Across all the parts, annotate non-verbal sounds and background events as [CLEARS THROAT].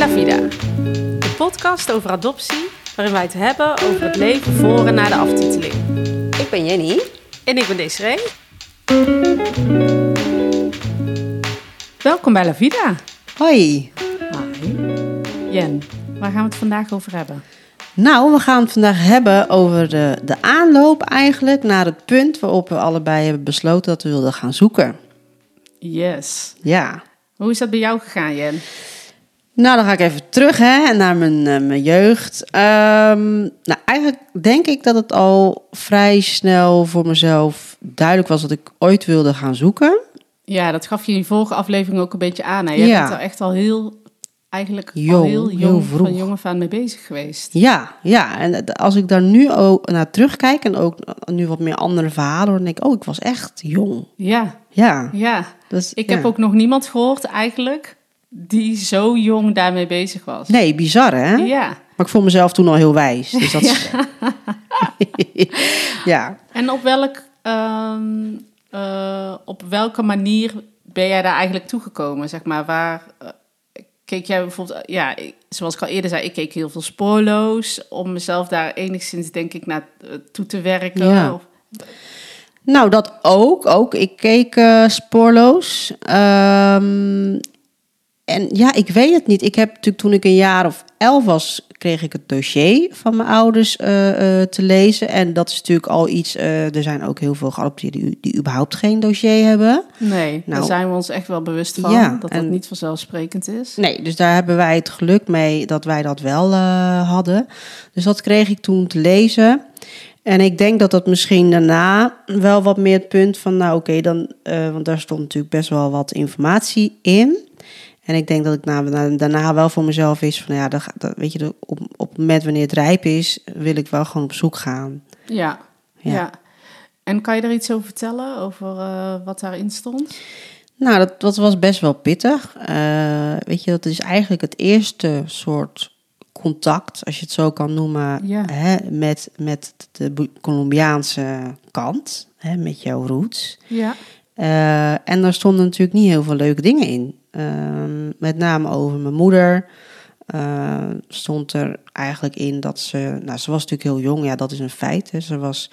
La Vida, de podcast over adoptie, waarin wij het hebben over het leven voor en na de aftiteling. Ik ben Jenny. En ik ben Desiree. Welkom bij La Vida. Hoi. Hi. Jen, waar gaan we het vandaag over hebben? Nou, we gaan het vandaag hebben over de, de aanloop eigenlijk naar het punt waarop we allebei hebben besloten dat we wilden gaan zoeken. Yes. Ja. Hoe is dat bij jou gegaan, Jen? Nou, dan ga ik even terug hè, naar mijn, eh, mijn jeugd. Ehm, nou, eigenlijk denk ik dat het al vrij snel voor mezelf duidelijk was dat ik ooit wilde gaan zoeken. Ja, dat gaf je in de vorige aflevering ook een beetje aan. Hè? Je Ja. bent er echt al heel, eigenlijk al Jong, heel heel jong, vroeg. van jong af aan mee bezig geweest. Ja, ja. En als ik daar nu ook naar terugkijk en ook nu wat meer andere verhalen, hoor, dan denk ik, oh, ik was echt jong. Ja, Ja. ja. Dus, Ik ja. heb ook nog niemand gehoord eigenlijk die zo jong daarmee bezig was. Nee, bizar hè? Ja. Maar ik vond mezelf toen al heel wijs. Dus dat is... [LAUGHS] ja. En op welk, ehm, eh, op welke manier ben jij daar eigenlijk toegekomen? Zeg maar, waar eh, keek jij bijvoorbeeld, eh, ja, ik- zoals ik al eerder zei, ik keek heel veel spoorloos om mezelf daar enigszins, denk ik, naar toe te werken. Ja. Of- Nou, dat ook. Ook. Ik keek spoorloos. En ja, ik weet het niet. Ik heb natuurlijk toen ik een jaar of elf was, kreeg ik het dossier van mijn ouders eh, eh, te lezen. En dat is natuurlijk al iets. eh, er zijn ook heel veel geadopteerden die, die überhaupt geen dossier hebben. nee, daar Nou, zijn we ons echt wel bewust van, ja, dat dat en- niet vanzelfsprekend is. Nee, dus daar hebben wij het geluk mee dat wij dat wel hadden. Dus dat kreeg ik toen te lezen. En ik denk dat dat misschien daarna wel wat meer het punt van, nou oké, dan, want daar stond natuurlijk best wel wat informatie in. En ik denk dat ik na, na- daarna wel voor mezelf is van, ja, dat, weet je, op, op het moment wanneer het rijp is, wil ik wel gewoon op zoek gaan. Ja, ja. Ja. En kan je er iets over vertellen, over eh, wat daarin stond? Nou, dat, dat was best wel pittig. Eh, weet je, dat is eigenlijk het eerste soort contact, als je het zo kan noemen, Ja. hè, met, met de Colombiaanse kant, hè, met jouw roots. Ja, Eh, en daar stonden natuurlijk niet heel veel leuke dingen in. Ehm, met name over mijn moeder. eh, stond er eigenlijk in dat ze, nou, ze was natuurlijk heel jong, ja, dat is een feit. Hè. Ze was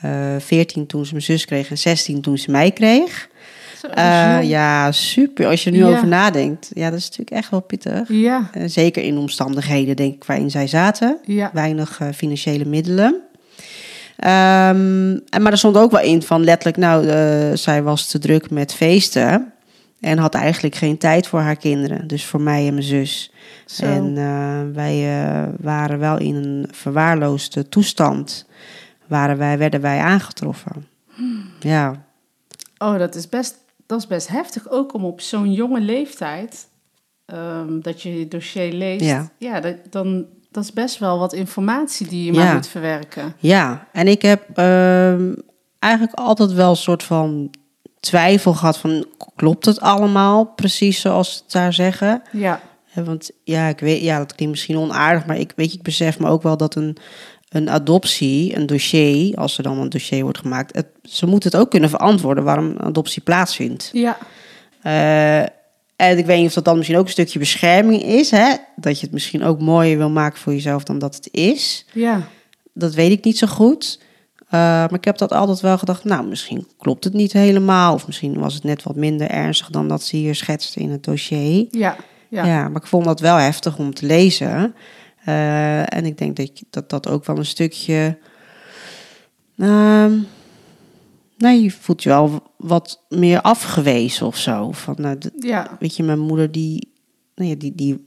eh 14 toen ze mijn zus kreeg en 16 toen ze mij kreeg. Is Eh, ja, super. Als je er nu Ja. over nadenkt. Ja, dat is natuurlijk echt wel pittig. ja, zeker in omstandigheden, denk ik, waarin zij zaten. ja. Weinig financiële middelen. Ehm, en, maar er stond ook wel in van letterlijk, nou, zij was te druk met feesten. En had eigenlijk geen tijd voor haar kinderen. Dus voor mij en mijn zus. Zo. En eh, wij eh, waren wel in een verwaarloosde toestand. Waren wij, werden wij aangetroffen. Ja, Oh, dat is best, dat is best heftig. Ook om op zo'n jonge leeftijd ehm, dat je je dossier leest. Ja. dat, dan, dat is best wel wat informatie die je Ja. maar moet verwerken. Ja, en ik heb ehm, eigenlijk altijd wel een soort van twijfel gehad van... klopt het allemaal precies zoals ze het daar zeggen? Ja, Hè, Want ja, ik weet, ja, dat klinkt misschien onaardig... maar ik, weet ik besef me ook wel dat een, een adoptie, een dossier... als er dan een dossier wordt gemaakt... Het, ze moeten het ook kunnen verantwoorden waarom een adoptie plaatsvindt. ja, Eh, en ik weet niet of dat dan misschien ook een stukje bescherming is... Hè? dat je het misschien ook mooier wil maken voor jezelf dan dat het is ja. dat weet ik niet zo goed. Uh, maar ik heb dat altijd wel gedacht, nou, misschien klopt het niet helemaal. Of misschien was het net wat minder ernstig dan dat ze hier schetste in het dossier. Ja, ja. Ja, maar ik vond dat wel heftig om te lezen. Uh, en ik denk dat, dat dat ook wel een stukje... Um, nou, je voelt je wel wat meer afgewezen of zo. Van, nou, ja. Weet je, mijn moeder die, nou ja, die, die,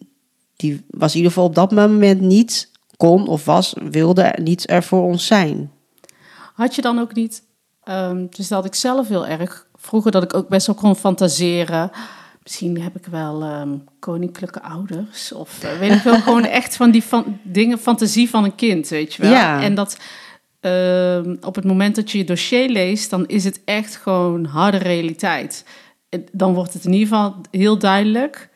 die was in ieder geval op dat moment niet kon of was, wilde niet er voor ons zijn. Had je dan ook niet, um, dus dat ik zelf heel erg, vroeger dat ik ook best wel kon fantaseren. Misschien heb ik wel um, koninklijke ouders. Of uh, weet ik wel, gewoon echt van die van, dingen, fantasie van een kind, weet je wel. Ja. En dat uh, op het moment dat je je dossier leest, dan is het echt gewoon harde realiteit. Dan wordt het in ieder geval heel duidelijk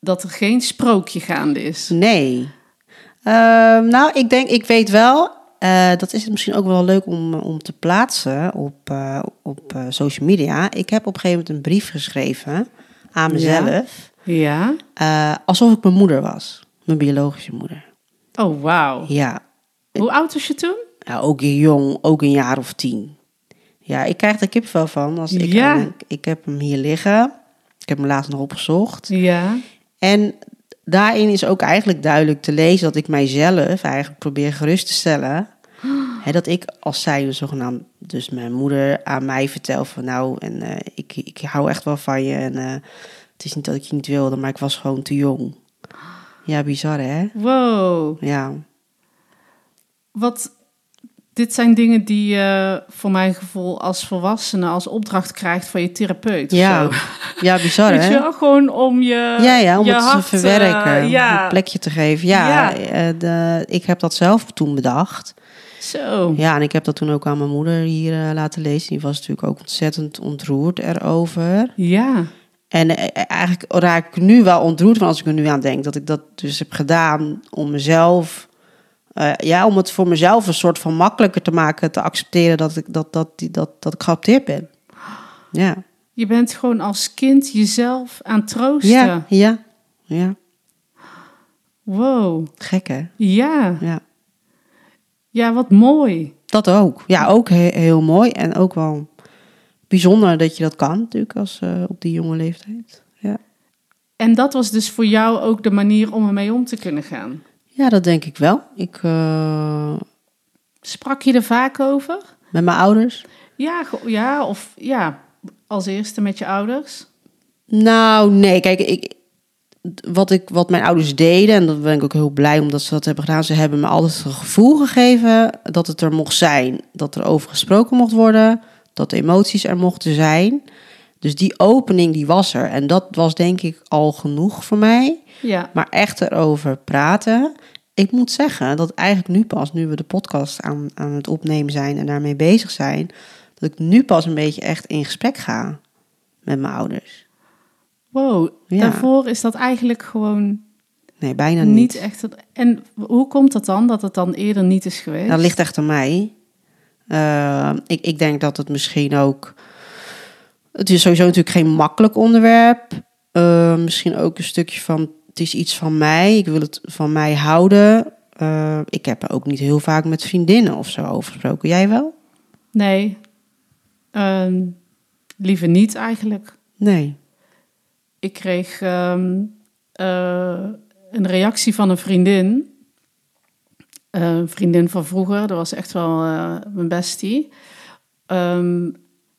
dat er geen sprookje gaande is. Nee. Uh, nou, ik denk, ik weet wel, uh, dat is het misschien ook wel leuk om, om te plaatsen op, uh, op social media. Ik heb op een gegeven moment een brief geschreven aan mezelf. Ja. Eh, alsof ik mijn moeder was. Mijn biologische moeder. Oh, wauw. Ja. Hoe oud was je toen? ja, ook jong, ook een jaar of tien. Ja, ik krijg er kipvel van. Als ik, Ja. ik heb hem hier liggen. Ik heb hem laatst nog opgezocht. Ja. En daarin is ook eigenlijk duidelijk te lezen dat ik mijzelf eigenlijk probeer gerust te stellen. Dat ik als zij zogenaamd, dus mijn moeder aan mij vertel van nou, en eh, ik, ik hou echt wel van je. En eh, het is niet dat ik je niet wilde, maar ik was gewoon te jong. Ja, bizar hè? Wow. Ja, Wat, dit zijn dingen die je voor mijn gevoel als volwassene als opdracht krijgt van je therapeut. of ja. zo. ja bizar [LAUGHS] Weet je hè? wel, gewoon om je Ja, ja, om je het te verwerken, eh, om een plekje te geven. Ja, Ja. eh, de, ik heb dat zelf toen bedacht. Zo. Ja, en ik heb dat toen ook aan mijn moeder hier eh, laten lezen. Die was natuurlijk ook ontzettend ontroerd erover. Ja. En eh, eigenlijk raak ik nu wel ontroerd van als ik er nu aan denk. Dat ik dat dus heb gedaan om mezelf... eh, ja, om het voor mezelf een soort van makkelijker te maken. Te accepteren dat ik, dat, dat, die- dat, dat ik geadopteerd ben. Ja, Je bent gewoon als kind jezelf aan het troosten. ja, ja. Ja, Wow. gek hè? Ja. Ja. Ja, wat mooi. Dat ook. Ja, ook he- heel mooi. En ook wel bijzonder dat je dat kan natuurlijk als, eh, op die jonge leeftijd. Ja. En dat was dus voor jou ook de manier om ermee om te kunnen gaan. ja, dat denk ik wel. Ik, eh, Sprak je er vaak over? met mijn ouders. Ja, ja of ja, als eerste met je ouders? Nou, nee, kijk, ik, wat, ik, wat mijn ouders deden, en dat ben ik ook heel blij omdat ze dat hebben gedaan, ze hebben me altijd een gevoel gegeven dat het er mocht zijn, dat er over gesproken mocht worden, dat de emoties er mochten zijn. Dus die opening die was er en dat was denk ik al genoeg voor mij. Ja. Maar echt erover praten. Ik moet zeggen dat eigenlijk nu pas, nu we de podcast aan, aan het opnemen zijn en daarmee bezig zijn, dat ik nu pas een beetje echt in gesprek ga met mijn ouders. Wow, Ja. daarvoor is dat eigenlijk gewoon Nee, bijna niet. niet. echt... En hoe komt dat dan, dat het dan eerder niet is geweest? Dat ligt echt aan mij. Eh, ik, ik denk dat het misschien ook. Het is sowieso natuurlijk geen makkelijk onderwerp. Eh, misschien ook een stukje van. Het is iets van mij. Ik wil het van mij houden. Eh, ik heb er ook niet heel vaak met vriendinnen of zo over gesproken. Jij wel? Nee, Ehm, liever niet eigenlijk. Nee. Ik kreeg ehm, eh, een reactie van een vriendin. Eh, Een vriendin van vroeger, dat was echt wel eh, mijn bestie. Ehm,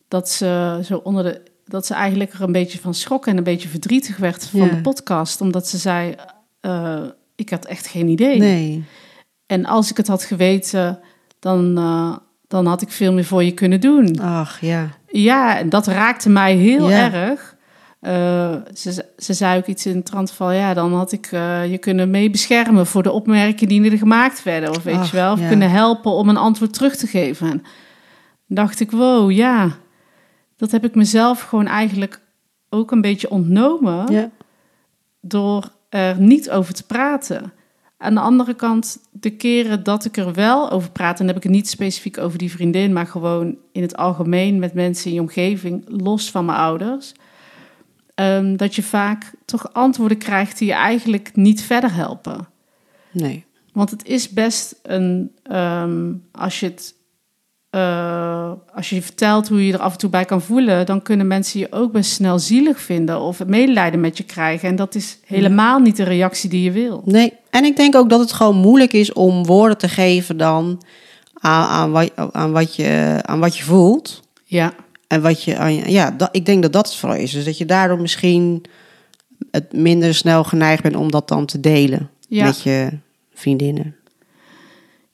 dat, ze zo onder de, dat ze eigenlijk er een beetje van schrok en een beetje verdrietig werd van Ja. de podcast. Omdat ze zei, ik had echt geen idee. Nee. En als ik het had geweten, dan, dan had ik veel meer voor je kunnen doen. Ach ja. Ja, en dat raakte mij heel Ja. erg. Eh, ze, ze zei ook iets in het trant van... ja, dan had ik eh, je kunnen mee beschermen... voor de opmerkingen die er gemaakt werden. Of weet Ach, je wel, of ja. kunnen helpen om een antwoord terug te geven. En dacht ik, wow, ja... dat heb ik mezelf gewoon eigenlijk ook een beetje ontnomen... ja. door er niet over te praten. Aan de andere kant, de keren dat ik er wel over praat... en dan heb ik het niet specifiek over die vriendin... maar gewoon in het algemeen met mensen in je omgeving... los van mijn ouders... ehm, dat je vaak toch antwoorden krijgt die je eigenlijk niet verder helpen. Nee. Want het is best een... ehm, als je het... eh, als je vertelt hoe je er af en toe bij kan voelen, dan kunnen mensen je ook best snel zielig vinden of medelijden met je krijgen. En dat is helemaal niet de reactie die je wil. Nee. En ik denk ook dat het gewoon moeilijk is om woorden te geven dan aan, aan, wat, aan, wat, je, aan wat je voelt. Ja, En wat je, ja, dat, ik denk dat dat het vooral is. Dus dat je daardoor misschien het minder snel geneigd bent om dat dan te delen Ja. met je vriendinnen.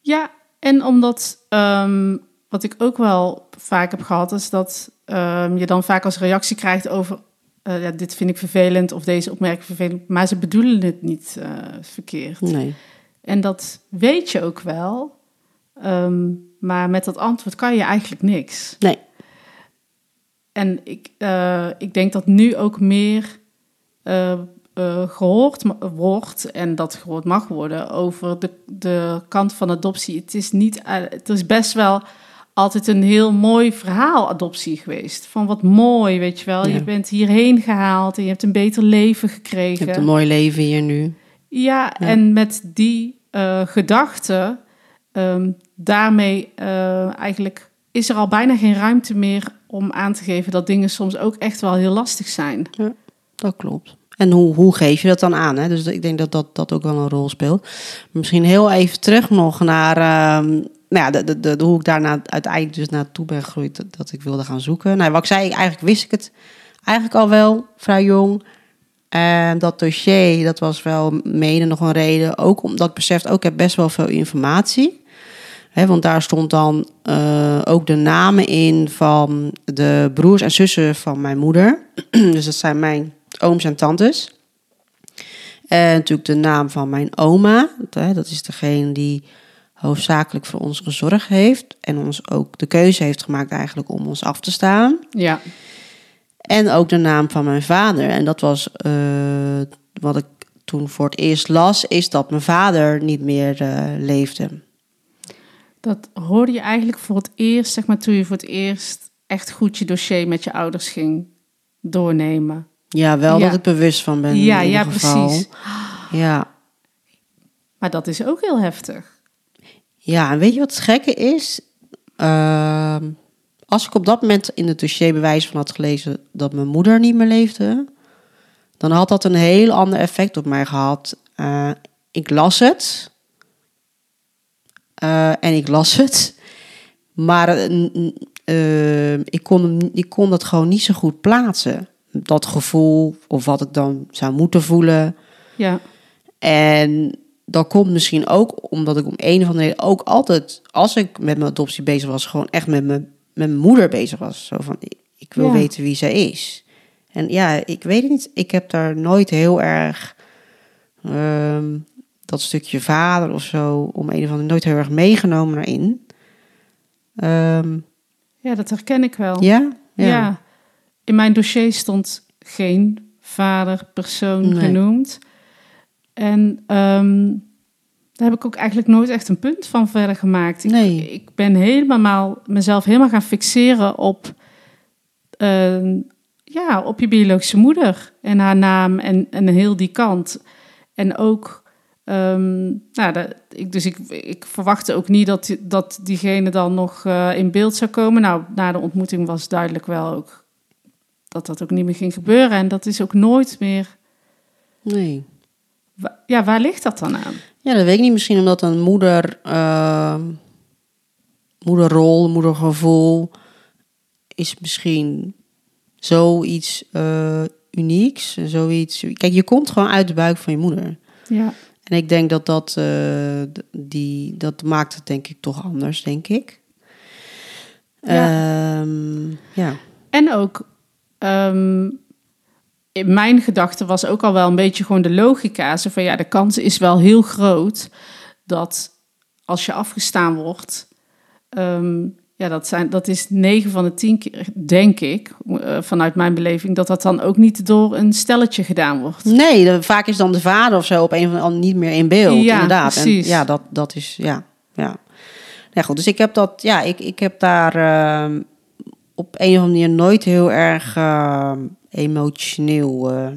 ja en omdat ehm, wat ik ook wel vaak heb gehad, is dat ehm, je dan vaak als reactie krijgt over. eh, ja, dit vind ik vervelend of deze opmerking vervelend, maar ze bedoelen het niet eh, verkeerd. Nee. En dat weet je ook wel, ehm, maar met dat antwoord kan je eigenlijk niks. Nee. En ik, eh, ik denk dat nu ook meer eh, eh, gehoord wordt en dat gehoord mag worden over de, de kant van adoptie. Het is niet, het is best wel altijd een heel mooi verhaal adoptie geweest. Van wat mooi, weet je wel. Ja. Je bent hierheen gehaald en je hebt een beter leven Je gekregen. hebt een mooi leven hier nu. Ja, en met die gedachte, ehm, daarmee eigenlijk is er al bijna geen ruimte meer om aan te geven dat dingen soms ook echt wel heel lastig zijn. Dat klopt. En hoe, hoe geef je dat dan aan? Hè? Dus ik denk dat, dat dat ook wel een rol speelt. Misschien heel even terug nog naar ehm, nou ja, de, de, de, hoe ik daarna uiteindelijk dus naartoe ben gegroeid. Dat, ik wilde gaan zoeken. Nou, wat ik zei, eigenlijk wist ik het eigenlijk al wel vrij jong. En dat dossier, dat was wel mede nog een reden. Ook omdat ik besefte, ook ik heb best wel veel informatie. Want daar stond dan eh, ook de namen in van de broers en zussen van mijn moeder. [CLEARS THROAT] dus dat zijn mijn ooms en tantes. En natuurlijk de naam van mijn oma. Dat is degene die hoofdzakelijk voor ons gezorgd heeft. En ons ook de keuze heeft gemaakt eigenlijk om ons af te staan. Ja, En ook de naam van mijn vader. En dat was eh, wat ik toen voor het eerst las, is dat mijn vader niet meer eh, leefde. Dat hoorde je eigenlijk voor het eerst, zeg maar toen je voor het eerst echt goed je dossier met je ouders ging doornemen. Ja, wel Ja. dat ik bewust van ben. ja, in ja, geval. precies. Ja. Maar dat is ook heel heftig. Ja, en weet je wat het gekke is? Ehm, als ik op dat moment in het dossier bewijs van had gelezen dat mijn moeder niet meer leefde, dan had dat een heel ander effect op mij gehad. Eh, ik las het. Eh, en ik las het. Maar eh, eh, ik, kon, hem- ik kon dat gewoon niet zo goed plaatsen. Dat gevoel, of wat ik dan zou moeten voelen. Ja, En dat komt misschien ook omdat ik om een of andere reden ook altijd, als ik met mijn adoptie bezig was, gewoon echt met mijn, met mijn moeder bezig was. Zo van, ik- wil Ja. weten wie zij is. En ja, ik weet het niet. Ik heb daar nooit heel erg ehm, dat stukje vader of zo, om een of andere nooit heel erg meegenomen erin. Ehm, ja dat herken ik wel. ja? Ja. in mijn dossier stond geen vaderpersoon Nee. genoemd. En ehm, daar heb ik ook eigenlijk nooit echt een punt van verder gemaakt. Ik, Nee. ik ben helemaal mezelf helemaal gaan fixeren op, ehm, ja, op je biologische moeder en haar naam en, en heel die kant. En ook, ehm, nou, dat, ik, dus ik, ik verwachtte ook niet dat, dat diegene dan nog eh, in beeld zou komen. Nou, na de ontmoeting was duidelijk wel ook dat dat ook niet meer ging gebeuren. En dat is ook nooit meer. Nee. Ja, waar ligt dat dan aan? Ja, dat weet ik niet. Misschien omdat een moeder, ehm, moederrol, moedergevoel is misschien zoiets eh, unieks. Zoiets. Kijk, je komt gewoon uit de buik van je moeder. Ja, En ik denk dat dat, eh, die, dat maakt het denk ik toch anders, denk ik. Ja. Ehm, ja. En ook, ehm, in mijn gedachte was ook al wel een beetje gewoon de logica. Zo van ja, de kans is wel heel groot dat als je afgestaan wordt, ehm, ja, dat, zijn, dat is 9 van de 10 keer, denk ik, eh, vanuit mijn beleving, dat dat dan ook niet door een stelletje gedaan wordt. Nee, de- vaak is dan de vader of zo op een of andere niet meer in beeld. Ja, inderdaad. precies. En ja, dat, dat is, ja, ja. Ja, goed, dus ik heb dat, ja, ik, ik heb daar ehm, op een of andere manier nooit heel erg ehm, emotioneel. eh,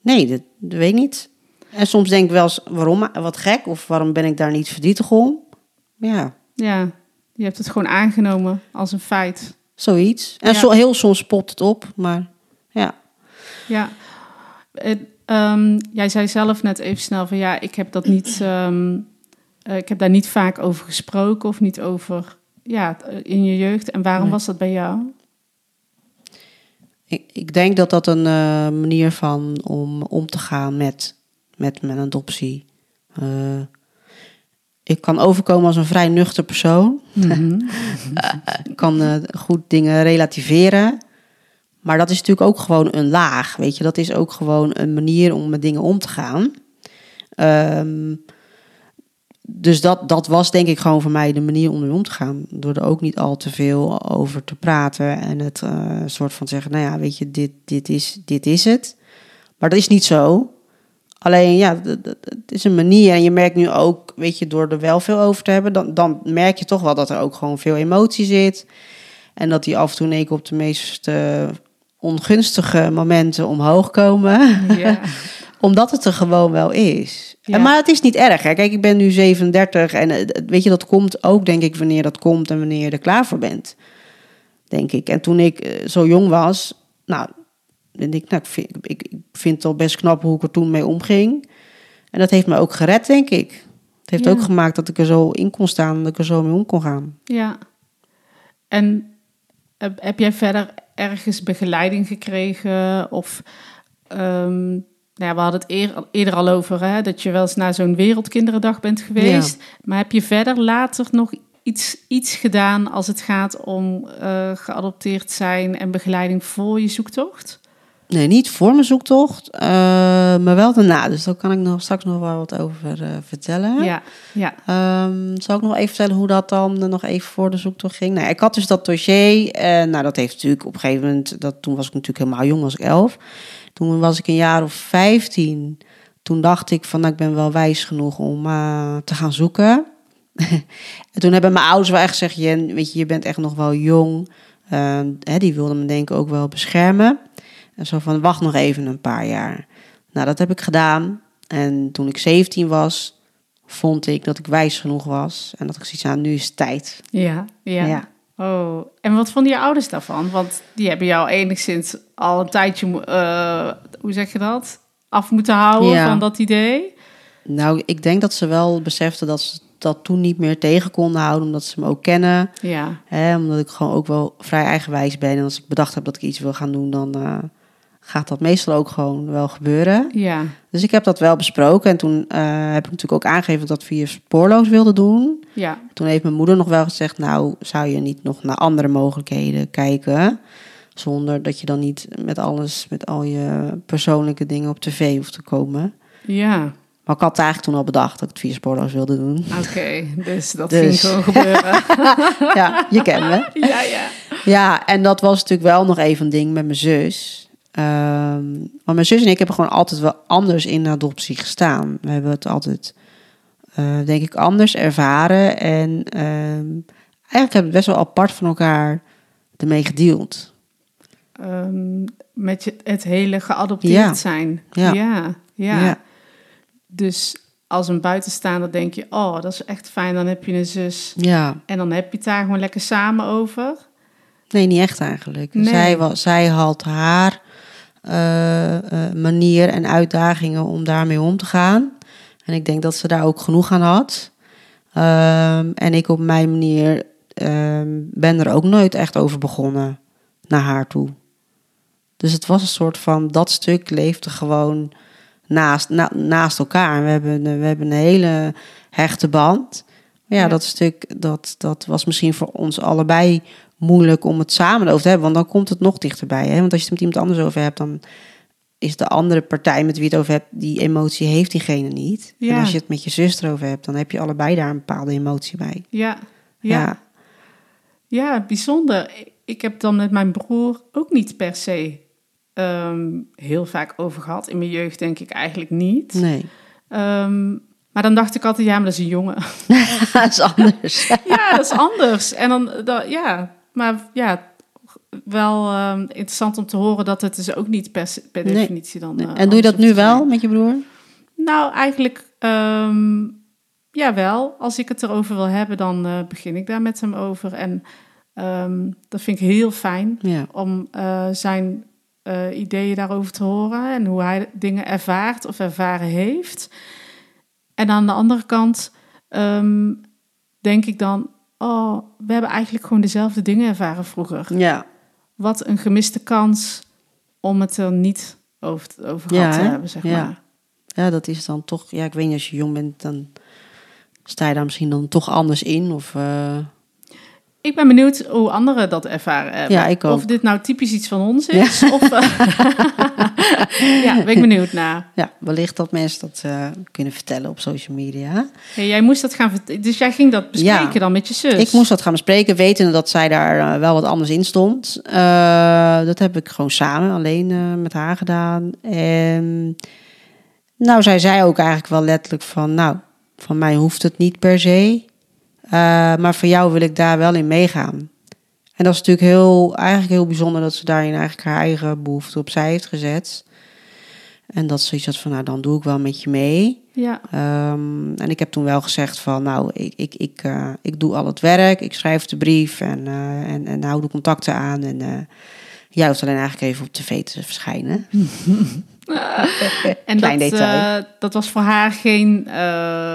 nee, dat, dat weet ik niet. En soms denk ik wel eens, waarom, wat gek, of waarom ben ik daar niet verdrietig om? Ja, Ja, je hebt het gewoon aangenomen als een feit. zoiets. En Ja. zo, heel soms popt het op, maar ja. Ja, Het, ehm, jij zei zelf net even snel van ja, ik heb dat niet, [CLEARS THROAT] ehm, eh, ik heb daar niet vaak over gesproken of niet over, ja, in je jeugd. En waarom Nee. was dat bij jou? Ik, ik denk dat dat een eh, manier van om om te gaan met, met mijn adoptie. Eh, ik kan overkomen als een vrij nuchter persoon. Ik kan eh, goed dingen relativeren. Maar dat is natuurlijk ook gewoon een laag. Weet je, dat is ook gewoon een manier om met dingen om te gaan. Ehm, dus dat, dat was denk ik gewoon voor mij de manier om ermee om te gaan. Door er ook niet al te veel over te praten. En het eh, soort van zeggen, nou ja, weet je, dit, dit, is, dit is het. Maar dat is niet zo. Alleen ja, het is een manier. En je merkt nu ook, weet je, door er wel veel over te hebben, dan, dan merk je toch wel dat er ook gewoon veel emotie zit. En dat die af en toe op de meest eh, ongunstige momenten omhoog komen. Ja. [LAUGHS] Omdat het er gewoon wel is. Ja. En, maar het is niet erg. Hè? Kijk, ik ben nu 37 en eh, weet je, dat komt ook denk ik wanneer dat komt en wanneer je er klaar voor bent. Denk ik. En toen ik eh, zo jong was, nou, denk ik, nou, ik, vind, ik, ik vind het al best knap hoe ik er toen mee omging. En dat heeft me ook gered, denk ik. Het heeft Ja. ook gemaakt dat ik er zo in kon staan en dat ik er zo mee om kon gaan. Ja. En heb, jij verder ergens begeleiding gekregen? Of, ehm, nou ja, we hadden het eer- eerder al over, hè, dat je wel eens naar zo'n Wereldkinderendag bent geweest. Maar heb je verder later nog iets, iets gedaan als het gaat om eh, geadopteerd zijn en begeleiding voor je zoektocht? Nee, niet voor mijn zoektocht, eh, maar wel daarna. Dus daar kan ik nog straks nog wel wat over eh, vertellen. Ja, ja. Ehm, zal ik nog even vertellen hoe dat dan nog even voor de zoektocht ging? Nou, ik had dus dat dossier. En nou, dat heeft natuurlijk op een gegeven moment... Dat, toen was ik natuurlijk helemaal jong, was ik elf. Toen was ik een jaar of vijftien. Toen dacht ik van, nou, ik ben wel wijs genoeg om eh, te gaan zoeken. [LAUGHS] en toen hebben mijn ouders wel echt gezegd... Jen, weet je, je bent echt nog wel jong. Ehm, hè, die wilden me denk ik ook wel beschermen. En zo van, wacht nog even een paar jaar. Nou, dat heb ik gedaan. En toen ik 17 was, vond ik dat ik wijs genoeg was. En dat ik zoiets aan, nu is het tijd. Ja, ja. Ja. Oh, en wat vonden je ouders daarvan? Want die hebben jou enigszins al een tijdje, eh, hoe zeg je dat? Af moeten houden Ja. van dat idee. Nou, ik denk dat ze wel beseften dat ze dat toen niet meer tegen konden houden. Omdat ze me ook kennen. Ja, Hè, omdat ik gewoon ook wel vrij eigenwijs ben. En als ik bedacht heb dat ik iets wil gaan doen, dan eh, gaat dat meestal ook gewoon wel gebeuren. ja, Dus ik heb dat wel besproken. En toen eh, heb ik natuurlijk ook aangegeven dat ik via spoorloos wilde doen. ja, Toen heeft mijn moeder nog wel gezegd, nou, zou je niet nog naar andere mogelijkheden kijken? Zonder dat je dan niet met alles, met al je persoonlijke dingen op tv hoeft te komen. ja. Maar ik had eigenlijk toen al bedacht dat ik het via spoorloos wilde doen. Oké, dus dat Dus. ging gewoon gebeuren. [LAUGHS] ja, je kent me. ja, ja. Ja, en dat was natuurlijk wel nog even een ding met mijn zus. Ehm maar mijn zus en ik hebben gewoon altijd wel anders in adoptie gestaan. We hebben het altijd, eh, denk ik, anders ervaren. En ehm, eigenlijk hebben we best wel apart van elkaar ermee gedeeld. Ehm, met je, het hele geadopteerd Ja. zijn. Ja. Ja, ja. Ja. Dus als een buitenstaander denk je, oh, dat is echt fijn. Dan heb je een zus. Ja, En dan heb je het daar gewoon lekker samen over. nee, niet echt eigenlijk. Nee. Zij, was, zij had haar manier en uitdagingen om daarmee om te gaan. En ik denk dat ze daar ook genoeg aan had. Ehm, en ik op mijn manier ehm, ben er ook nooit echt over begonnen naar haar toe. Dus het was een soort van, dat stuk leefde gewoon naast, na- naast elkaar. We hebben, een- we hebben een hele hechte band. Maar ja, Ja. dat stuk, dat, dat was misschien voor ons allebei moeilijk om het samen over te hebben. Want dan komt het nog dichterbij. Hè? Want als je het met iemand anders over hebt, dan is de andere partij met wie je het over hebt, die emotie heeft diegene niet. En Ja. als je het met je zuster over hebt, dan heb je allebei daar een bepaalde emotie bij. Ja, ja. Ja. Ja, bijzonder. Ik heb dan met mijn broer ook niet per se ehm, heel vaak over gehad. In mijn jeugd denk ik eigenlijk niet. Nee, Ehm, maar dan dacht ik altijd, ja, maar dat is een jongen. [LAUGHS] dat is anders. [LAUGHS] ja, dat is anders. En dan, dan ja, maar ja, wel ehm, interessant om te horen dat het dus ook niet per, Nee. definitie dan... eh, en doe je dat nu wel met je broer? Nou, eigenlijk ehm ja wel. Als ik het erover wil hebben, dan eh, begin ik daar met hem over. En ehm, dat vind ik heel fijn Ja. om eh, zijn ideeën daarover te horen en hoe hij dingen ervaart of ervaren heeft. En aan de andere kant denk ik dan, oh, we hebben eigenlijk gewoon dezelfde dingen ervaren vroeger. Ja. Wat een gemiste kans om het er niet over, over Ja, gehad te hebben, zeg Ja. maar. ja, dat is dan toch... Ja, ik weet niet, als je jong bent, dan sta je daar misschien dan toch anders in. Of, eh, Ik ben benieuwd hoe anderen dat ervaren hebben. Ja, ik ook. Of dit nou typisch iets van ons is. Of, eh, [LAUGHS] ja, ben ik benieuwd naar. ja, wellicht dat mensen dat eh, kunnen vertellen op social media. Jij moest dat gaan Dus jij ging dat bespreken Ja. dan met je zus? Ik moest dat gaan bespreken, wetende dat zij daar eh, wel wat anders in stond. Eh, dat heb ik gewoon samen, alleen eh, met haar gedaan. En Nou, zij zei ook eigenlijk wel letterlijk van, nou, van mij hoeft het niet per se. Uh, maar voor jou wil ik daar wel in meegaan. En dat is natuurlijk heel, eigenlijk heel bijzonder dat ze daarin eigenlijk haar eigen behoefte opzij heeft gezet. En dat ze iets had van, nou, dan doe ik wel met je mee. Ja. Um, en ik heb toen wel gezegd van, nou, ik, ik, ik, uh, ik doe al het werk, ik schrijf de brief en, uh, en, en hou de contacten aan. En jij hoeft alleen eigenlijk even op tv te verschijnen. [LAUGHS] en Klein dat, detail. dat was voor haar geen,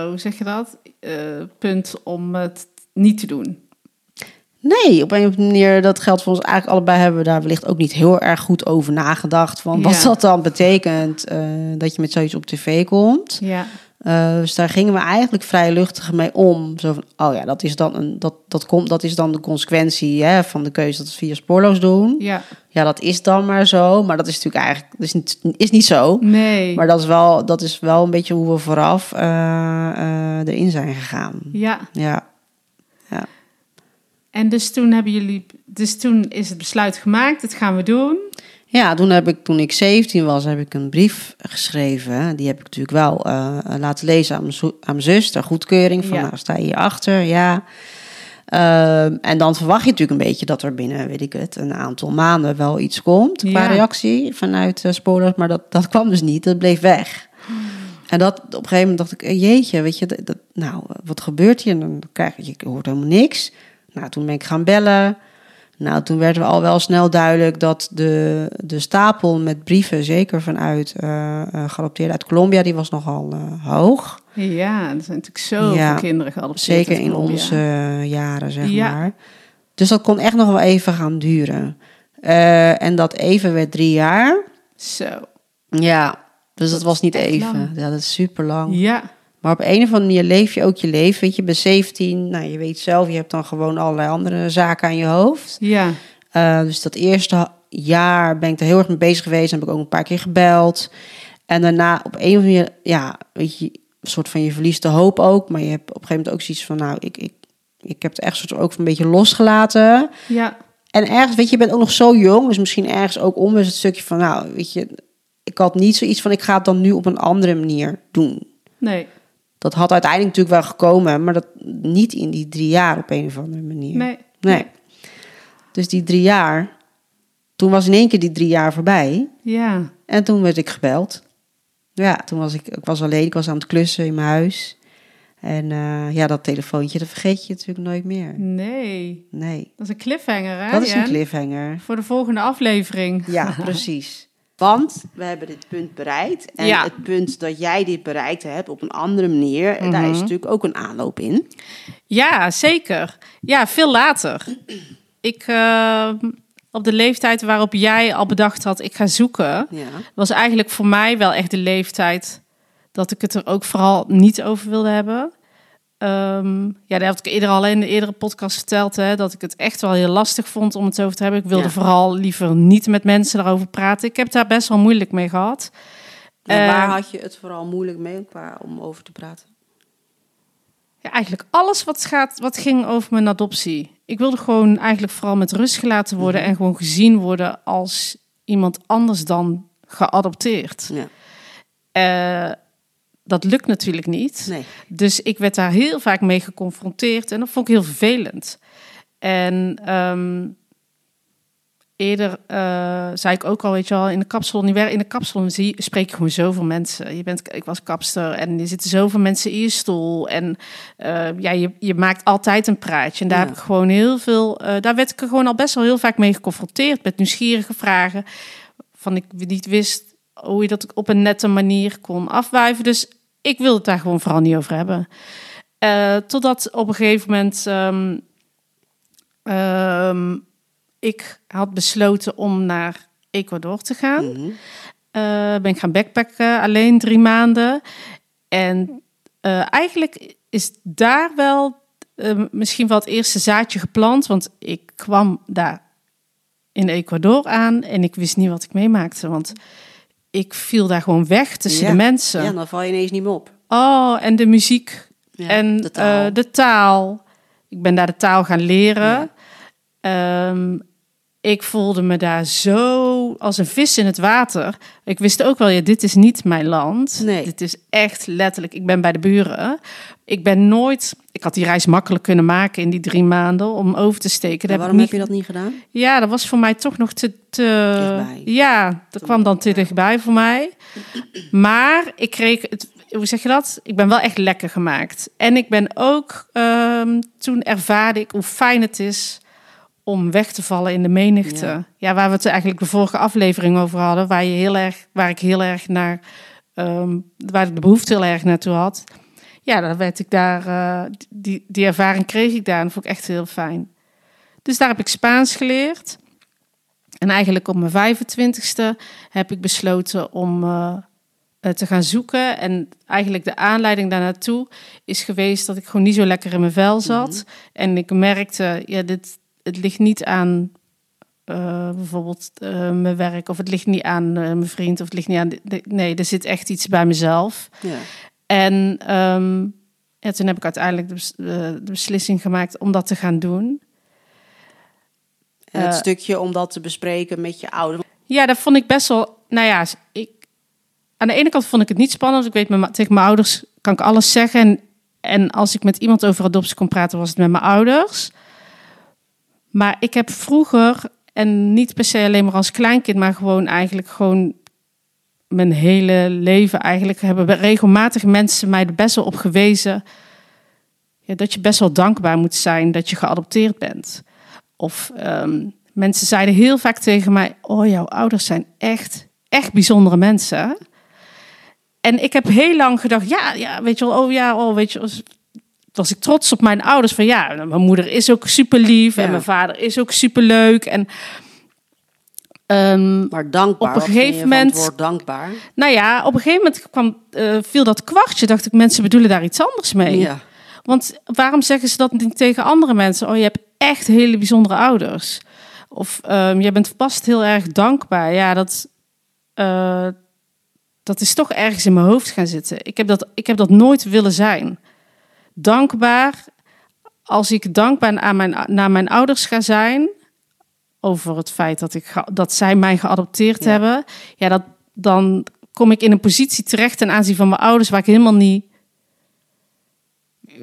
hoe zeg je dat, punt om het niet te doen. Nee, op een of andere manier, dat geldt voor ons eigenlijk allebei, hebben we daar wellicht ook niet heel erg goed over nagedacht. Van wat dat dan betekent dat je met zoiets op tv komt. Ja. Uh, dus daar gingen we eigenlijk vrij luchtig mee om. Zo van, oh ja, dat is dan, een, dat, dat, komt, dat is dan de consequentie hè, van de keuze dat we via spoorloos doen. Ja. ja, dat is dan maar zo. Maar dat is natuurlijk eigenlijk dat is niet, is niet zo. Nee. Maar dat is, wel, dat is wel een beetje hoe we vooraf uh, erin zijn gegaan. Ja. Ja. ja. En dus toen hebben jullie, dus toen is het besluit gemaakt, dat gaan we doen. Ja, toen heb ik, toen ik 17 was, heb ik een brief geschreven. Die heb ik natuurlijk wel uh, laten lezen aan mijn, aan mijn zus, ter goedkeuring. Van, Ja. nou, sta je hierachter? Ja. Uh, en dan verwacht je natuurlijk een beetje dat er binnen, weet ik het, een aantal maanden wel iets komt qua Ja. reactie vanuit uh. Maar dat, dat kwam dus niet, dat bleef weg. En dat, op een gegeven moment dacht ik, eh, jeetje, weet je, dat, dat- nou, wat gebeurt hier? En dan krijg je, je hoort helemaal niks. Nou, toen ben ik gaan bellen. Nou, toen werd we al wel snel duidelijk dat de, de stapel met brieven, zeker vanuit uh, uit Colombia, die was nogal uh, hoog. Ja, er zijn natuurlijk zoveel Ja, kinderen geadopteerd. Zeker in onze uh, jaren, zeg Ja. maar. Dus dat kon echt nog wel even gaan duren. Uh, en dat even werd drie jaar. Zo, Ja, dus dat, was niet even. lang. Ja, dat is super lang. ja. Maar op een of andere manier leef je ook je leven. Weet je, bij 17, nou, je weet zelf, je hebt dan gewoon allerlei andere zaken aan je hoofd. Ja, Uh, dus dat eerste jaar ben ik er heel erg mee bezig geweest. Heb ik ook een paar keer gebeld. En daarna op een of andere manier, ja, weet je, een soort van je verliest de hoop ook. Maar je hebt op een gegeven moment ook zoiets van, nou, ik, ik, ik heb het echt soort ook een beetje losgelaten. ja, En ergens, weet je, je bent ook nog zo jong. Dus misschien ergens ook onbewust het stukje van, nou, weet je, ik had niet zoiets van, ik ga het dan nu op een andere manier doen. nee, Dat had uiteindelijk natuurlijk wel gekomen, maar dat niet in die drie jaar op een of andere manier. nee. Nee. Dus die drie jaar, toen was in één keer die drie jaar voorbij. Ja, En toen werd ik gebeld. Ja, toen was ik, ik was alleen, ik was aan het klussen in mijn huis. En uh, ja, dat telefoontje, dat vergeet je natuurlijk nooit meer. nee. Nee, Dat is een cliffhanger, hè? dat is een cliffhanger. Voor de volgende aflevering. Ja, [LAUGHS] precies. Want we hebben dit punt bereikt. En Ja. het punt dat jij dit bereikt hebt op een andere manier, daar Mhm. is natuurlijk ook een aanloop in. Ja, zeker. Ja, veel later. Ik, eh, op de leeftijd waarop jij al bedacht had, ik ga zoeken, Ja. was eigenlijk voor mij wel echt de leeftijd dat ik het er ook vooral niet over wilde hebben. Ehm, ja, dat heb ik eerder al in de eerdere podcast verteld, hè, dat ik het echt wel heel lastig vond om het over te hebben. Ik wilde Ja. vooral liever niet met mensen daarover praten. Ik heb daar best wel moeilijk mee gehad. En waar had je het vooral moeilijk mee qua, om over te praten? Ja, eigenlijk alles wat, gaat, wat ging over mijn adoptie. Ik wilde gewoon eigenlijk vooral met rust gelaten worden en gewoon gezien worden als iemand anders dan geadopteerd. Ja. Eh, dat lukt natuurlijk niet. Nee. Dus ik werd daar heel vaak mee geconfronteerd en dat vond ik heel vervelend. En ehm, eerder eh, zei ik ook al, weet je wel, in de kapsalon, in de kapsalon, zie, spreek je gewoon zoveel mensen. Je bent, ik was kapster en er zitten zoveel mensen in je stoel. En eh, ja, je, je maakt altijd een praatje. En daar Ja. heb ik gewoon heel veel, eh, daar werd ik er gewoon al best wel heel vaak mee geconfronteerd met nieuwsgierige vragen. Van ik niet wist hoe je dat op een nette manier kon afwuiven. Dus ik wilde het daar gewoon vooral niet over hebben. Eh, totdat op een gegeven moment ehm, ehm, ik had besloten om naar Ecuador te gaan. Eh, ben ik gaan backpacken, alleen drie maanden. En eh, eigenlijk is daar wel misschien wel het eerste zaadje geplant. Want ik kwam daar in Ecuador aan en ik wist niet wat ik meemaakte. Want ik viel daar gewoon weg tussen Ja. de mensen. Ja, dan val je ineens niet meer op. Oh, en de muziek Ja, en de taal. eh, de taal. Ik ben daar de taal gaan leren. Ehm, ik voelde me daar zo zo als een vis in het water. Ik wist ook wel, ja, dit is niet mijn land. Nee. Dit is echt letterlijk, ik ben bij de buren. Ik ben nooit, ik had die reis makkelijk kunnen maken in die drie maanden om over te steken. Dat waarom heb ik heb niet je dat niet gedaan? ja, dat was voor mij toch nog te. ja, dat kwam dan te dichtbij voor mij. Maar ik kreeg het. Hoe zeg je dat? Ik ben wel echt lekker gemaakt. En ik ben ook. ehm, toen ervaarde ik hoe fijn het is om weg te vallen in de menigte. Ja. Ja, waar we het eigenlijk de vorige aflevering over hadden, waar je heel erg, waar ik heel erg naar, ehm, waar ik de behoefte heel erg naartoe had. Ja, dan werd ik daar, eh, die, die ervaring kreeg ik daar en dat vond ik echt heel fijn. Dus daar heb ik Spaans geleerd. En eigenlijk op mijn 25ste heb ik besloten om eh, eh, te gaan zoeken. En eigenlijk de aanleiding daarnaartoe is geweest dat ik gewoon niet zo lekker in mijn vel zat. En ik merkte, ja, dit, het ligt niet aan eh, bijvoorbeeld eh, mijn werk, of het ligt niet aan eh, mijn vriend, of het ligt niet aan. de- nee, er zit echt iets bij mezelf. Ja. En ehm, ja, toen heb ik uiteindelijk de, bes- de beslissing gemaakt om dat te gaan doen. En het stukje om dat te bespreken met je ouders. Ja, dat vond ik best wel. Nou ja, ik, aan de ene kant vond ik het niet spannend. Ik weet, mijn- tegen mijn ouders kan ik alles zeggen. En, en als ik met iemand over adoptie kon praten, was het met mijn ouders. Maar ik heb vroeger, en niet per se alleen maar als kleinkind, maar gewoon eigenlijk gewoon mijn hele leven eigenlijk hebben regelmatig mensen mij er best wel op gewezen ja, dat je best wel dankbaar moet zijn dat je geadopteerd bent. Of ehm, mensen zeiden heel vaak tegen mij: Oh, jouw ouders zijn echt, echt bijzondere mensen. En ik heb heel lang gedacht: Ja, ja weet je wel, oh ja, oh, weet je. Was ik trots op mijn ouders van ja, mijn moeder is ook super lief en mijn vader is ook super leuk. En ehm, Maar dankbaar. Op een gegeven moment- dankbaar. nou ja, op een gegeven moment kwam, eh, viel dat kwartje. Dacht ik, mensen bedoelen daar iets anders mee. Ja. Want waarom zeggen ze dat niet tegen andere mensen? Oh, je hebt echt hele bijzondere ouders. Of ehm, je bent vast heel erg dankbaar. Ja, dat, eh, dat is toch ergens in mijn hoofd gaan zitten. Ik heb, dat, ik heb dat nooit willen zijn. Dankbaar, als ik dankbaar aan mijn, naar mijn ouders ga zijn... over het feit dat, ik, dat zij mij geadopteerd Ja. hebben... Ja, dat, dan kom ik in een positie terecht ten aanzien van mijn ouders... waar ik helemaal niet,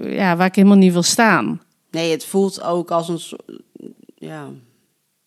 ja, waar ik helemaal niet wil staan. Nee, het voelt ook als een. soort- Ja.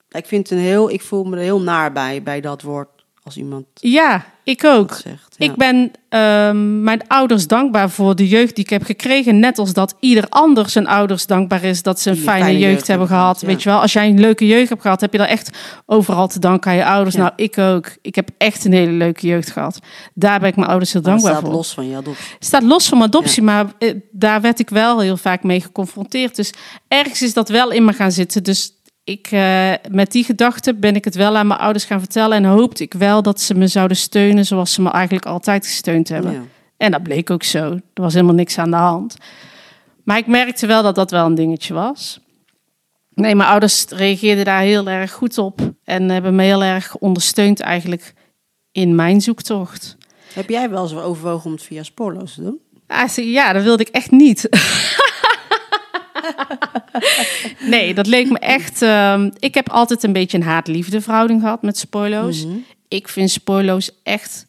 Ik vind een heel. Ik voel me er heel naar bij, bij dat woord. Als iemand Ja, ik ook. dat zegt. Ja. Ik ben ehm, mijn ouders dankbaar voor de jeugd die ik heb gekregen. Net als dat ieder ander zijn ouders dankbaar is dat ze een fijne, fijne jeugd, jeugd hebben gehad. Weet je wel, als jij een leuke jeugd hebt gehad, heb je daar echt overal te danken aan je ouders. Ja. Nou, ik ook. Ik heb echt een hele leuke jeugd gehad. Daar ben ik mijn ouders heel dankbaar staat voor. los van je adoptie. staat los van mijn adoptie, maar eh, daar werd ik wel heel vaak mee geconfronteerd. Dus ergens is dat wel in me gaan zitten. Dus ik, eh, met die gedachte ben ik het wel aan mijn ouders gaan vertellen. En hoopte ik wel dat ze me zouden steunen zoals ze me eigenlijk altijd gesteund hebben. Ja. En dat bleek ook zo. Er was helemaal niks aan de hand. Maar ik merkte wel dat dat wel een dingetje was. Nee, mijn ouders reageerden daar heel erg goed op. En hebben me heel erg ondersteund eigenlijk in mijn zoektocht. Heb jij wel eens overwogen om het via spoorloos te doen? Ah, ja, dat wilde ik echt niet. [LAUGHS] [LAUGHS] nee, dat leek me echt. ehm, ik heb altijd een beetje een haat-liefde verhouding gehad met spoorloos. Mhm. Ik vind spoorloos echt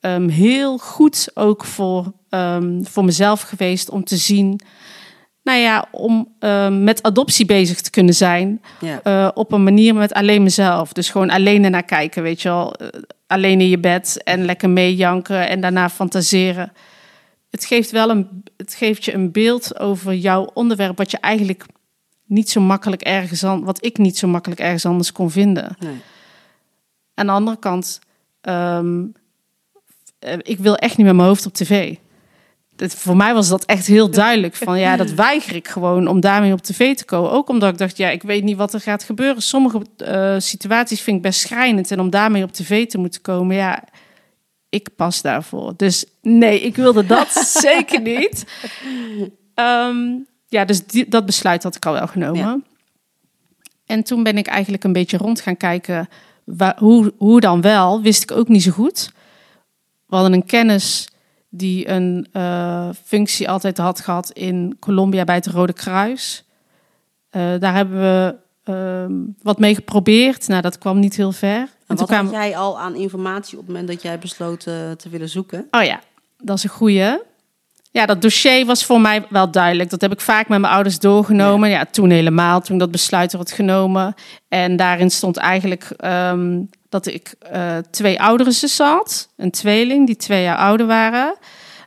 ehm, heel goed ook voor, ehm, voor mezelf geweest om te zien. Nou ja, om met adoptie bezig te kunnen zijn. Ja. eh, op een manier met alleen mezelf. Dus gewoon alleen ernaar kijken, weet je wel. Eh, alleen in je bed en lekker meejanken en daarna fantaseren. Het geeft wel een, het geeft je een beeld over jouw onderwerp, wat je eigenlijk niet zo makkelijk ergens aan, wat ik niet zo makkelijk ergens anders kon vinden. Nee. Aan de andere kant, ehm, eh, ik wil echt niet met mijn hoofd op tv. Dat, voor mij was dat echt heel duidelijk. Van ja, dat [LAUGHS] weiger ik gewoon om daarmee op tv te komen. Ook omdat ik dacht, ja, ik weet niet wat er gaat gebeuren. Sommige eh, situaties vind ik best schrijnend. En om daarmee op tv te moeten komen, ja, ik pas daarvoor. Dus nee, ik wilde dat [LAUGHS] zeker niet. Ehm, ja, dus die, dat besluit had ik al wel genomen. Ja. En toen ben ik eigenlijk een beetje rond gaan kijken. Waar, hoe, hoe dan wel, wist ik ook niet zo goed. We hadden een kennis die een eh, functie altijd had gehad in Colombia bij het Rode Kruis. Eh, daar hebben we ehm, wat mee geprobeerd. Nou, dat kwam niet heel ver. En toen wat kwamen- had jij al aan informatie op het moment dat jij besloot eh, te willen zoeken? Oh ja, dat is een goeie. Ja, dat dossier was voor mij wel duidelijk. Dat heb ik vaak met mijn ouders doorgenomen. Ja, toen helemaal, toen dat besluit werd genomen. En daarin stond eigenlijk ehm, dat ik eh, twee oudere zussen had. Een tweeling, die twee jaar ouder waren.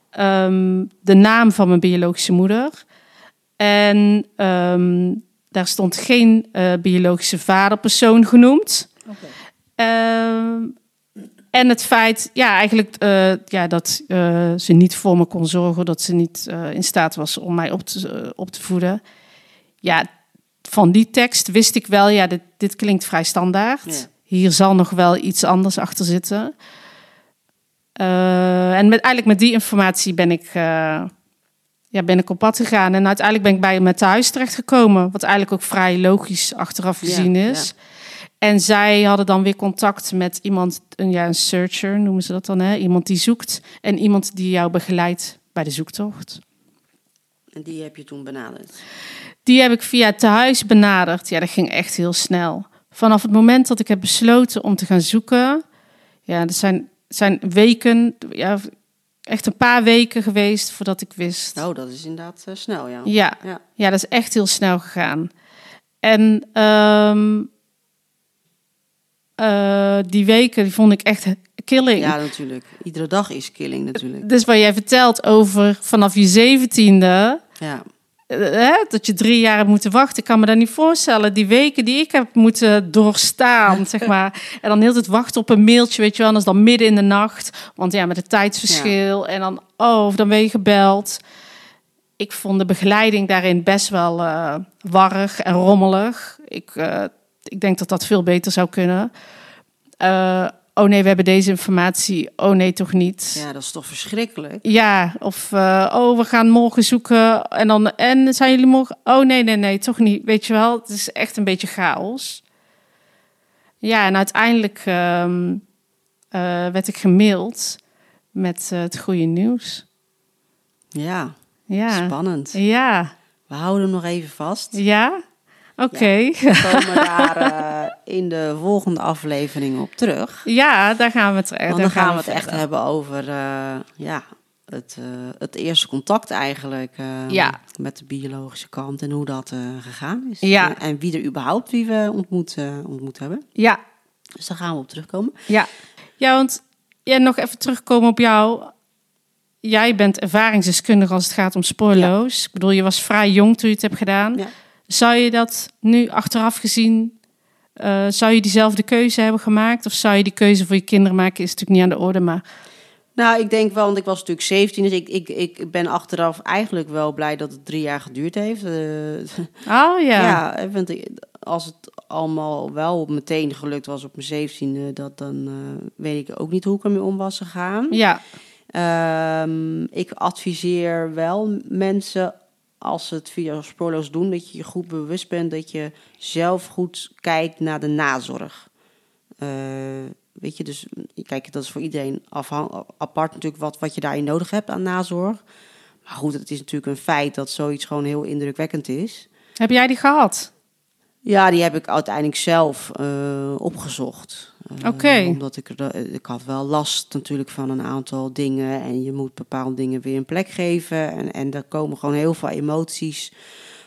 Ehm, de naam van mijn biologische moeder. En ehm, daar stond geen eh, biologische vaderpersoon genoemd. Ehm, en het feit, ja, eigenlijk eh, ja, dat eh, ze niet voor me kon zorgen, dat ze niet in staat was om mij op te, op te voeden. Ja, van die tekst wist ik wel, ja, dit, dit klinkt vrij standaard. Hier zal nog wel iets anders achter zitten. En met, eigenlijk met die informatie ben ik, ja, ben ik op pad gegaan. En uiteindelijk ben ik bij mijn thuis terechtgekomen. Wat eigenlijk ook vrij logisch achteraf Ja, gezien is. En zij hadden dan weer contact met iemand, een, ja, een searcher noemen ze dat dan, hè? iemand die zoekt. En iemand die jou begeleidt bij de zoektocht. En die heb je toen benaderd. Die heb ik via het tehuis benaderd. Ja, dat ging echt heel snel. Vanaf het moment dat ik heb besloten om te gaan zoeken. Ja, er zijn, zijn weken, ja, echt een paar weken geweest voordat ik wist. Nou, dat is inderdaad eh, snel, ja. Ja, Ja. ja, dat is echt heel snel gegaan. En ehm, eh, die weken die vond ik echt killing. Ja, natuurlijk. Iedere dag is killing natuurlijk. Dus wat jij vertelt over vanaf je zeventiende, Ja, hè, dat je drie jaar hebt moeten wachten. Ik kan me dat niet voorstellen. Die weken die ik heb moeten doorstaan, [LAUGHS] zeg maar. En dan heel het wachten op een mailtje, weet je wel. En dat is dan midden in de nacht. Want ja, met het tijdsverschil. En dan, oh, dan ben je gebeld. Ik vond de begeleiding daarin best wel eh, warrig en rommelig. Ik, eh, ik denk dat dat veel beter zou kunnen. Eh, oh nee, we hebben deze informatie. Oh nee, toch niet. ja, dat is toch verschrikkelijk? Ja, of eh, oh, we gaan morgen zoeken. En dan, en zijn jullie morgen? Oh nee, nee, nee, toch niet. Weet je wel, het is echt een beetje chaos. Ja, en uiteindelijk ehm, eh, werd ik gemaild met eh, het goede nieuws. Ja, Ja, spannend. ja, We houden hem nog even vast. ja. Oké. We [LAUGHS] komen daar eh, in de volgende aflevering op terug. Ja, daar gaan we het echt. Want dan gaan we het echt hebben over eh, ja, het, eh, het eerste contact eigenlijk Ja. met de biologische kant en hoe dat gegaan is. Ja. En, en wie er überhaupt wie we ontmoet, ontmoet hebben. Ja, Dus daar gaan we op terugkomen. Ja, ja want ja, nog even terugkomen op jou. Jij bent ervaringsdeskundige als het gaat om spoorloos. Ik bedoel, je was vrij jong toen je het hebt gedaan. Ja. Zou je dat nu achteraf gezien, eh, zou je diezelfde keuze hebben gemaakt? Of zou je die keuze voor je kinderen maken? Is natuurlijk niet aan de orde, maar Nou, ik denk wel, want ik was natuurlijk 17, dus ik, ik, ik ben achteraf eigenlijk wel blij dat het drie jaar geduurd heeft. Eh, oh ja. [LAUGHS] ja, want als het allemaal wel meteen gelukt was op mijn 17e, dat, dan eh, weet ik ook niet hoe ik ermee om was gegaan. Ja, Ehm, ik adviseer wel mensen, als ze het via spoorloos doen, dat je je goed bewust bent dat je zelf goed kijkt naar de nazorg. Eh, weet je, dus kijk, dat is voor iedereen apart natuurlijk wat, wat je daarin nodig hebt aan nazorg. Maar goed, het is natuurlijk een feit dat zoiets gewoon heel indrukwekkend is. heb jij die gehad? Ja, die heb ik uiteindelijk zelf eh, opgezocht. Eh, Oké. Omdat ik, er- eh, ik had wel last natuurlijk van een aantal dingen. En je moet bepaalde dingen weer een plek geven. En, en er komen gewoon heel veel emoties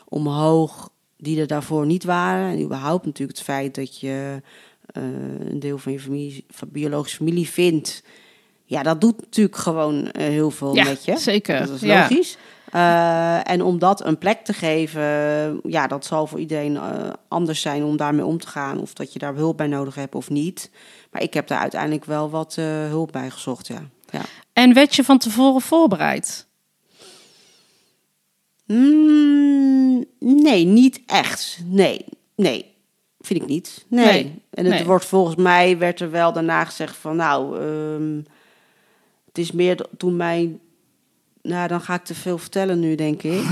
omhoog die er daarvoor niet waren. En überhaupt natuurlijk het feit dat je eh, een deel van je familie, van biologische familie vindt. Ja, dat doet natuurlijk gewoon heel veel Ja, met je. zeker. Dat is Ja. Eh, en om dat een plek te geven, ja, dat zal voor iedereen eh, anders zijn om daarmee om te gaan. Of dat je daar hulp bij nodig hebt of niet. Maar ik heb daar uiteindelijk wel wat eh, hulp bij gezocht, ja. ja. En werd je van tevoren voorbereid? Mm, nee, niet echt. Nee, nee. Vind ik niet. Nee. Nee, En het nee. wordt volgens mij, werd er wel daarna gezegd van, nou, ehm, het is meer toen mijn... Nou, dan ga ik te veel vertellen nu, denk ik.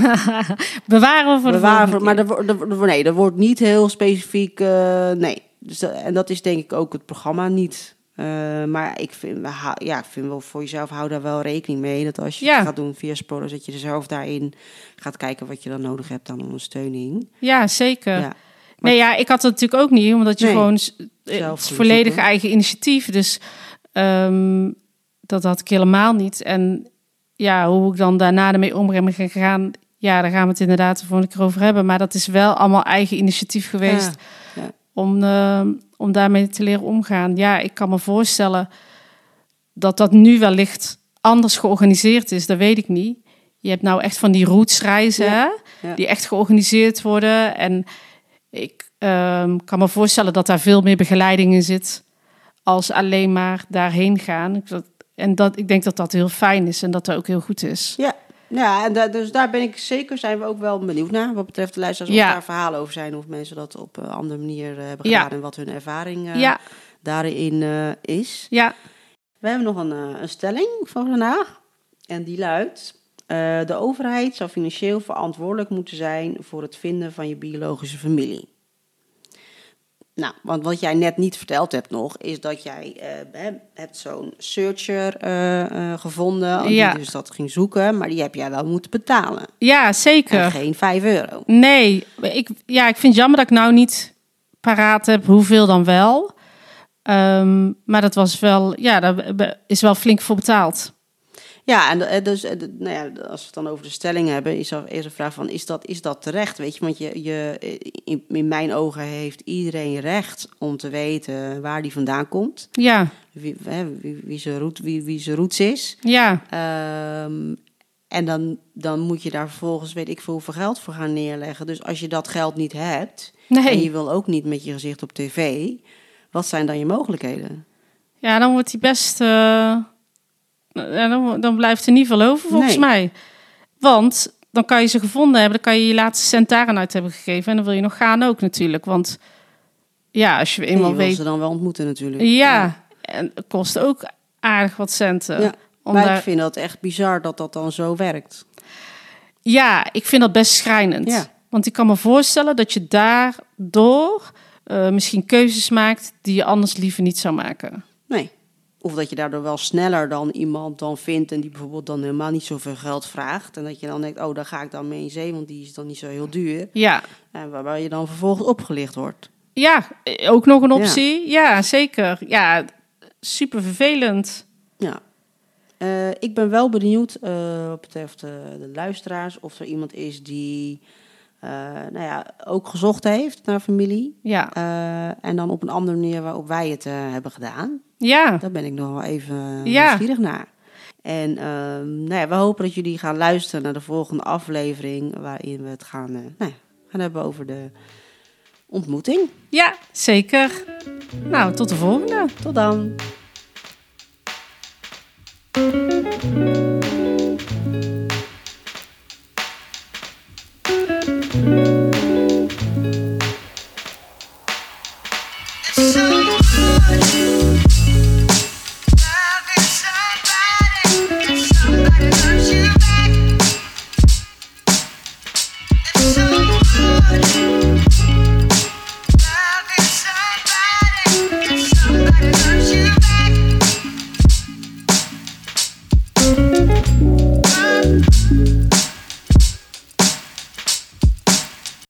Bewaren [LAUGHS] we voor de We waren volgende voor, maar er, er, nee, er wordt niet heel specifiek. eh, nee. Dus dat, en dat is denk ik ook het programma niet. Eh, maar ik vind, ja, ik vind wel voor jezelf, hou daar wel rekening mee. Dat als je Ja. het gaat doen via Sporos, dat je er zelf daarin gaat kijken wat je dan nodig hebt aan ondersteuning. Ja, zeker. Ja. Nee, ja, ik had het natuurlijk ook niet, omdat je Nee. gewoon eh, het volledig eigen initiatief. Dus ehm, dat had ik helemaal niet. En ja, hoe ik dan daarna ermee om ben gegaan, ja, daar gaan we het inderdaad de volgende keer over hebben. Maar dat is wel allemaal eigen initiatief geweest Ja, ja. om, ehm, om daarmee te leren omgaan. Ja, ik kan me voorstellen dat dat nu wellicht anders georganiseerd is, dat weet ik niet. Je hebt nou echt van die rootsreizen, Ja, die echt georganiseerd worden. En ik ehm, kan me voorstellen dat daar veel meer begeleiding in zit als alleen maar daarheen gaan. Dat- En dat, ik denk dat dat heel fijn is en dat dat ook heel goed is. Ja, ja en da- dus daar ben ik zeker, zijn we ook wel benieuwd naar. Wat betreft de luisteraars, of Ja. daar verhalen over zijn. Of mensen dat op een andere manier eh, hebben Ja. gedaan. En wat hun ervaring eh, Ja, daarin eh, is. ja, We hebben nog een, eh, een stelling van vandaag. En die luidt... eh, de overheid zou financieel verantwoordelijk moeten zijn... voor het vinden van je biologische familie. Nou, want wat jij net niet verteld hebt nog... is dat jij eh, hebt zo'n searcher eh, eh, gevonden... Ja. die dus dat ging zoeken... maar die heb jij wel moeten betalen. ja, En zeker. geen 5 euro. Nee, ik, ja, ik vind het jammer dat ik nou niet paraat heb hoeveel dan wel. Ehm, maar dat was wel, ja, daar is wel flink voor betaald. Ja, en eh, dus, eh, nou ja, als we het dan over de stelling hebben, is er eerst de vraag van, is dat, is dat terecht? Weet je, want je, je, eh, in, in mijn ogen heeft iedereen recht om te weten waar die vandaan komt. Ja, Wie, wie, wie, zijn, root, wie, wie zijn roots is. ja, Ehm, en dan, dan moet je daar vervolgens, weet ik veel, hoeveel geld voor gaan neerleggen. Dus als je dat geld niet hebt, en je wil ook niet met je gezicht op tv, wat zijn dan je mogelijkheden? Ja, dan wordt die best, dan, dan blijft er niet veel over volgens Nee. mij. Want dan kan je ze gevonden hebben, dan kan je je laatste cent uit hebben gegeven. En dan wil je nog gaan ook natuurlijk. Want ja, als je En eenmaal je wil weet... ze dan wel ontmoeten natuurlijk. Ja, en het kost ook aardig wat centen. Ja, om maar daar- ik vind dat echt bizar dat dat dan zo werkt. Ja, ik vind dat best schrijnend. Ja. Want ik kan me voorstellen dat je daardoor eh, misschien keuzes maakt die je anders liever niet zou maken. Of dat je daardoor wel sneller dan iemand dan vindt en die bijvoorbeeld dan helemaal niet zoveel geld vraagt. En dat je dan denkt, oh, daar ga ik dan mee in zee, want die is dan niet zo heel duur. Ja, En waarbij je dan vervolgens opgelicht wordt. ja ook nog een optie. Ja, zeker. Ja, super vervelend. Ja. Eh, ik ben wel benieuwd, eh, wat betreft eh, de luisteraars, of er iemand is die nou ja, ook gezocht heeft naar familie. Ja, Eh, en dan op een andere manier waarop wij het eh, hebben gedaan. ja, Daar ben ik nog wel even Ja. nieuwsgierig naar. En ehm, nou ja, we hopen dat jullie gaan luisteren naar de volgende aflevering... waarin we het gaan, eh, nou ja, gaan hebben over de ontmoeting. ja, zeker. Nou, tot de volgende. Tot dan!